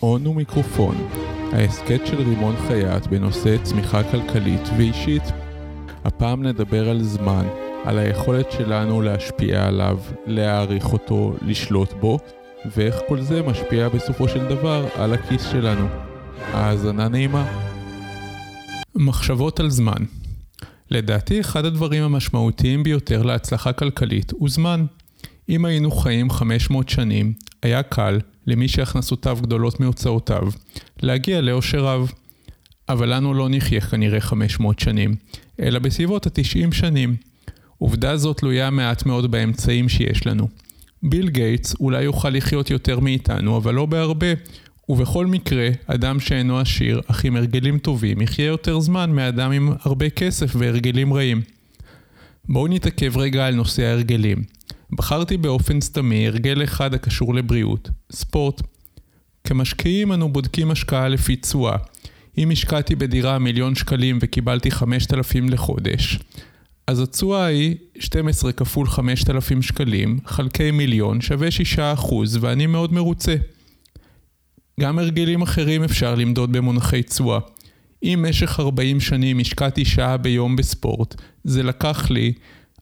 הון ומיקרופון, ההסכת של רימון חייט בנושא צמיחה כלכלית ואישית. הפעם נדבר על זמן, על היכולת שלנו להשפיע עליו, להעריך אותו, לשלוט בו, ואיך כל זה משפיע בסופו של דבר על הכיס שלנו. האזנה נעימה. מחשבות על זמן לדעתי אחד הדברים המשמעותיים ביותר להצלחה כלכלית הוא זמן. אם היינו חיים 500 שנים, היה קל, למי שהכנסותיו גדולות מהוצאותיו, להגיע לאושר רב. אבל לנו לא נחיה כנראה 500 שנים, אלא בסביבות ה-90 שנים. עובדה זאת תלויה מעט מאוד באמצעים שיש לנו. ביל גייטס אולי יוכל לחיות יותר מאיתנו, אבל לא בהרבה. ובכל מקרה, אדם שאינו עשיר, אך עם הרגלים טובים, יחיה יותר זמן מאדם עם הרבה כסף והרגלים רעים. בואו נתעכב רגע על נושא ההרגלים. בחרתי באופן סתמי הרגל אחד הקשור לבריאות, ספורט. כמשקיעים אנו בודקים השקעה לפי תשואה. אם השקעתי בדירה מיליון שקלים וקיבלתי 5,000 לחודש, אז התשואה היא 12 כפול 5,000 שקלים, חלקי מיליון, שווה 6% ואני מאוד מרוצה. גם הרגלים אחרים אפשר למדוד במונחי תשואה. אם משך 40 שנים השקעתי שעה ביום בספורט, זה לקח לי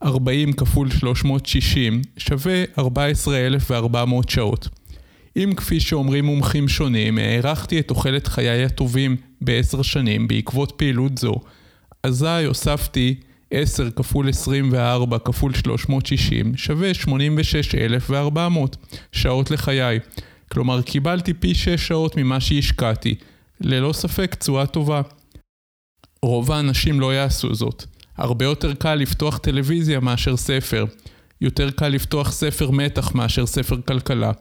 40 כפול 360 שווה 14,400 שעות. אם כפי שאומרים מומחים שונים, הערכתי את תוחלת חיי הטובים בעשר שנים בעקבות פעילות זו, אזי הוספתי 10 כפול 24 כפול 360 שווה 86,400 שעות לחיי. כלומר, קיבלתי פי 6 שעות ממה שהשקעתי. ללא ספק תשואה טובה. רוב האנשים לא יעשו זאת. הרבה יותר קל לפתוח טלוויזיה מאשר ספר. יותר קל לפתוח ספר מתח מאשר ספר כלכלה.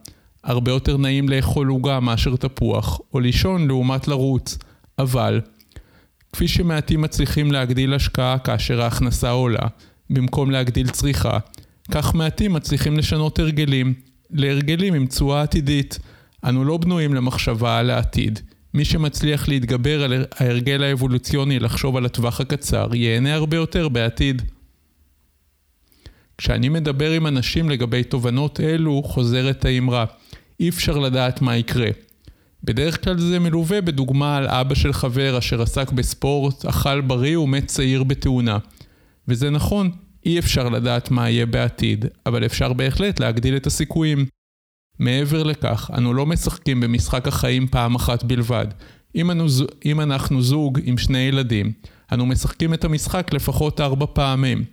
הרבה יותר נעים לאכול עוגה מאשר תפוח, או לישון לעומת לרוץ. אבל, כפי שמעטים מצליחים להגדיל השקעה כאשר ההכנסה עולה, במקום להגדיל צריכה, כך מעטים מצליחים לשנות הרגלים, להרגלים עם תשואה עתידית. אנו לא בנויים למחשבה על העתיד. מי שמצליח להתגבר על ההרגל האבולוציוני לחשוב על הטווח הקצר, ייהנה הרבה יותר בעתיד. כשאני מדבר עם אנשים לגבי תובנות אלו, חוזרת האמרה, אי אפשר לדעת מה יקרה. בדרך כלל זה מלווה בדוגמה על אבא של חבר אשר עסק בספורט, אכל בריא ומת צעיר בתאונה. וזה נכון, אי אפשר לדעת מה יהיה בעתיד, אבל אפשר בהחלט להגדיל את הסיכויים. מעבר לכך, אנו לא משחקים במשחק החיים פעם אחת בלבד. אם, אנו, אם אנחנו זוג עם שני ילדים, אנו משחקים את המשחק לפחות ארבע פעמים.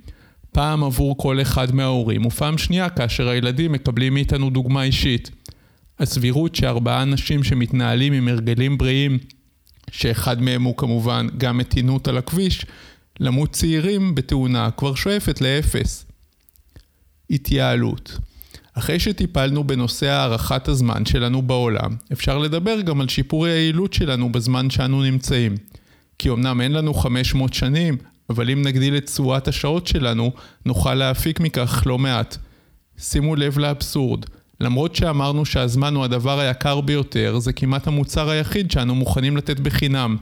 פעם עבור כל אחד מההורים, ופעם שנייה כאשר הילדים מקבלים מאיתנו דוגמה אישית. הסבירות שארבעה אנשים שמתנהלים עם הרגלים בריאים, שאחד מהם הוא כמובן גם מתינות על הכביש, למות צעירים בתאונה כבר שואפת לאפס. התייעלות אחרי שטיפלנו בנושא הארכת הזמן שלנו בעולם, אפשר לדבר גם על שיפור היעילות שלנו בזמן שאנו נמצאים. כי אמנם אין לנו 500 שנים, אבל אם נגדיל את תשואת השעות שלנו, נוכל להפיק מכך לא מעט. שימו לב לאבסורד, למרות שאמרנו שהזמן הוא הדבר היקר ביותר, זה כמעט המוצר היחיד שאנו מוכנים לתת בחינם.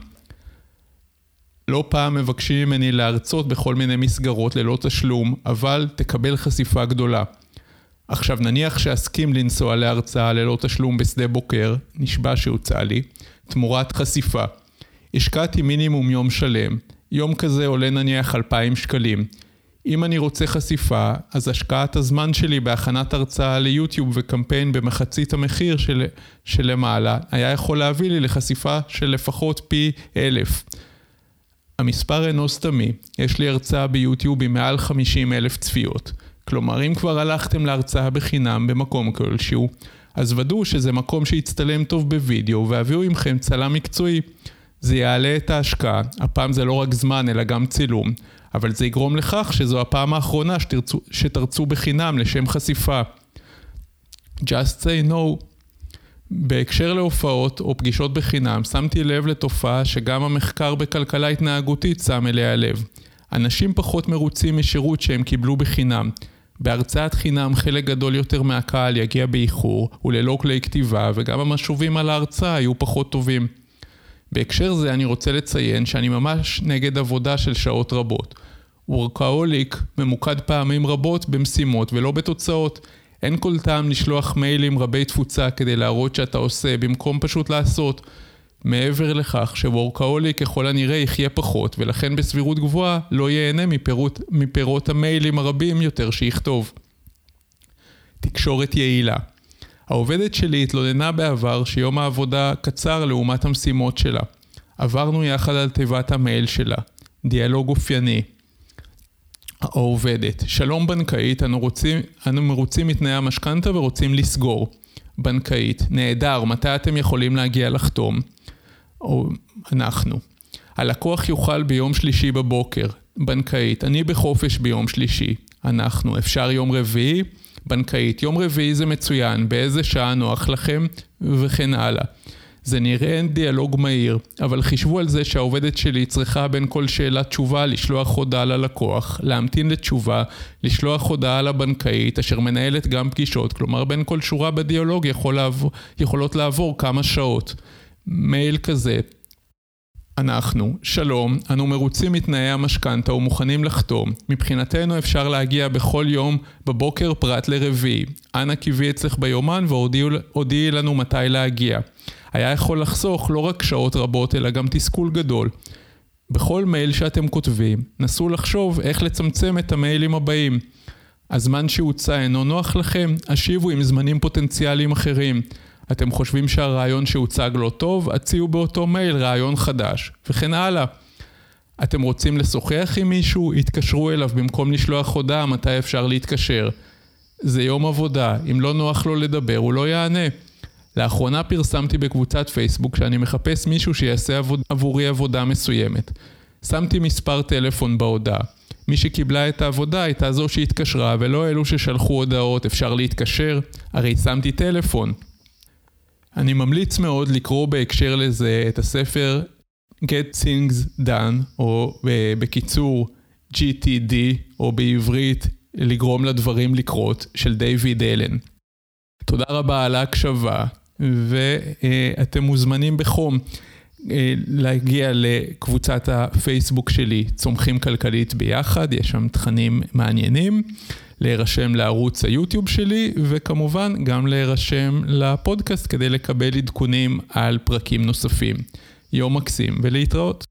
לא פעם מבקשים ממני להרצות בכל מיני מסגרות ללא תשלום, אבל תקבל חשיפה גדולה. עכשיו נניח שאסכים לנסוע להרצאה ללא תשלום בשדה בוקר, נשבע שהוצע לי, תמורת חשיפה. השקעתי מינימום יום שלם, יום כזה עולה נניח 2,000 שקלים. אם אני רוצה חשיפה, אז השקעת הזמן שלי בהכנת הרצאה ליוטיוב וקמפיין במחצית המחיר של, שלמעלה, היה יכול להביא לי לחשיפה של לפחות פי אלף. המספר אינו סתמי, יש לי הרצאה ביוטיוב עם מעל 50 אלף צפיות. כלומר, אם כבר הלכתם להרצאה בחינם במקום כלשהו, אז ודאו שזה מקום שיצטלם טוב בווידאו והביאו עמכם צלם מקצועי. זה יעלה את ההשקעה, הפעם זה לא רק זמן אלא גם צילום, אבל זה יגרום לכך שזו הפעם האחרונה שתרצו, שתרצו בחינם לשם חשיפה. Just say no. בהקשר להופעות או פגישות בחינם, שמתי לב לתופעה שגם המחקר בכלכלה התנהגותית שם אליה לב. אנשים פחות מרוצים משירות שהם קיבלו בחינם. בהרצאת חינם חלק גדול יותר מהקהל יגיע באיחור וללא כלי כתיבה וגם המשובים על ההרצאה יהיו פחות טובים. בהקשר זה אני רוצה לציין שאני ממש נגד עבודה של שעות רבות. וורקאוליק ממוקד פעמים רבות במשימות ולא בתוצאות. אין כל טעם לשלוח מיילים רבי תפוצה כדי להראות שאתה עושה, במקום פשוט לעשות. מעבר לכך שוורקהולי ככל הנראה יחיה פחות, ולכן בסבירות גבוהה לא ייהנה מפירות, מפירות המיילים הרבים יותר שיכתוב. תקשורת יעילה העובדת שלי התלוננה בעבר שיום העבודה קצר לעומת המשימות שלה. עברנו יחד על תיבת המייל שלה. דיאלוג אופייני. העובדת, שלום בנקאית, אנו, רוצים, אנו מרוצים מתנאי המשכנתה ורוצים לסגור. בנקאית, נהדר, מתי אתם יכולים להגיע לחתום? או אנחנו. הלקוח יוכל ביום שלישי בבוקר. בנקאית, אני בחופש ביום שלישי. אנחנו, אפשר יום רביעי? בנקאית, יום רביעי זה מצוין, באיזה שעה נוח לכם? וכן הלאה. זה נראה דיאלוג מהיר, אבל חישבו על זה שהעובדת שלי צריכה בין כל שאלת תשובה לשלוח הודעה ללקוח, להמתין לתשובה, לשלוח הודעה לבנקאית, אשר מנהלת גם פגישות, כלומר בין כל שורה בדיאלוג יכול לעבור, יכולות לעבור כמה שעות. מייל כזה, אנחנו, שלום, אנו מרוצים מתנאי המשכנתה ומוכנים לחתום. מבחינתנו אפשר להגיע בכל יום בבוקר פרט לרביעי. אנא קיווי אצלך ביומן והודיעי לנו מתי להגיע. היה יכול לחסוך לא רק שעות רבות אלא גם תסכול גדול. בכל מייל שאתם כותבים, נסו לחשוב איך לצמצם את המיילים הבאים. הזמן שהוצע אינו נוח לכם? השיבו עם זמנים פוטנציאליים אחרים. אתם חושבים שהרעיון שהוצג לא טוב? הציעו באותו מייל רעיון חדש, וכן הלאה. אתם רוצים לשוחח עם מישהו? התקשרו אליו במקום לשלוח הודעה מתי אפשר להתקשר. זה יום עבודה, אם לא נוח לו לדבר הוא לא יענה. לאחרונה פרסמתי בקבוצת פייסבוק שאני מחפש מישהו שיעשה עבוד... עבורי עבודה מסוימת. שמתי מספר טלפון בהודעה. מי שקיבלה את העבודה הייתה זו שהתקשרה ולא אלו ששלחו הודעות אפשר להתקשר, הרי שמתי טלפון. אני ממליץ מאוד לקרוא בהקשר לזה את הספר Get Things Done, או בקיצור GTD, או בעברית לגרום לדברים לקרות, של דיוויד אלן. תודה רבה על ההקשבה, ואתם מוזמנים בחום אה, להגיע לקבוצת הפייסבוק שלי, צומחים כלכלית ביחד, יש שם תכנים מעניינים. להירשם לערוץ היוטיוב שלי, וכמובן גם להירשם לפודקאסט כדי לקבל עדכונים על פרקים נוספים. יום מקסים ולהתראות.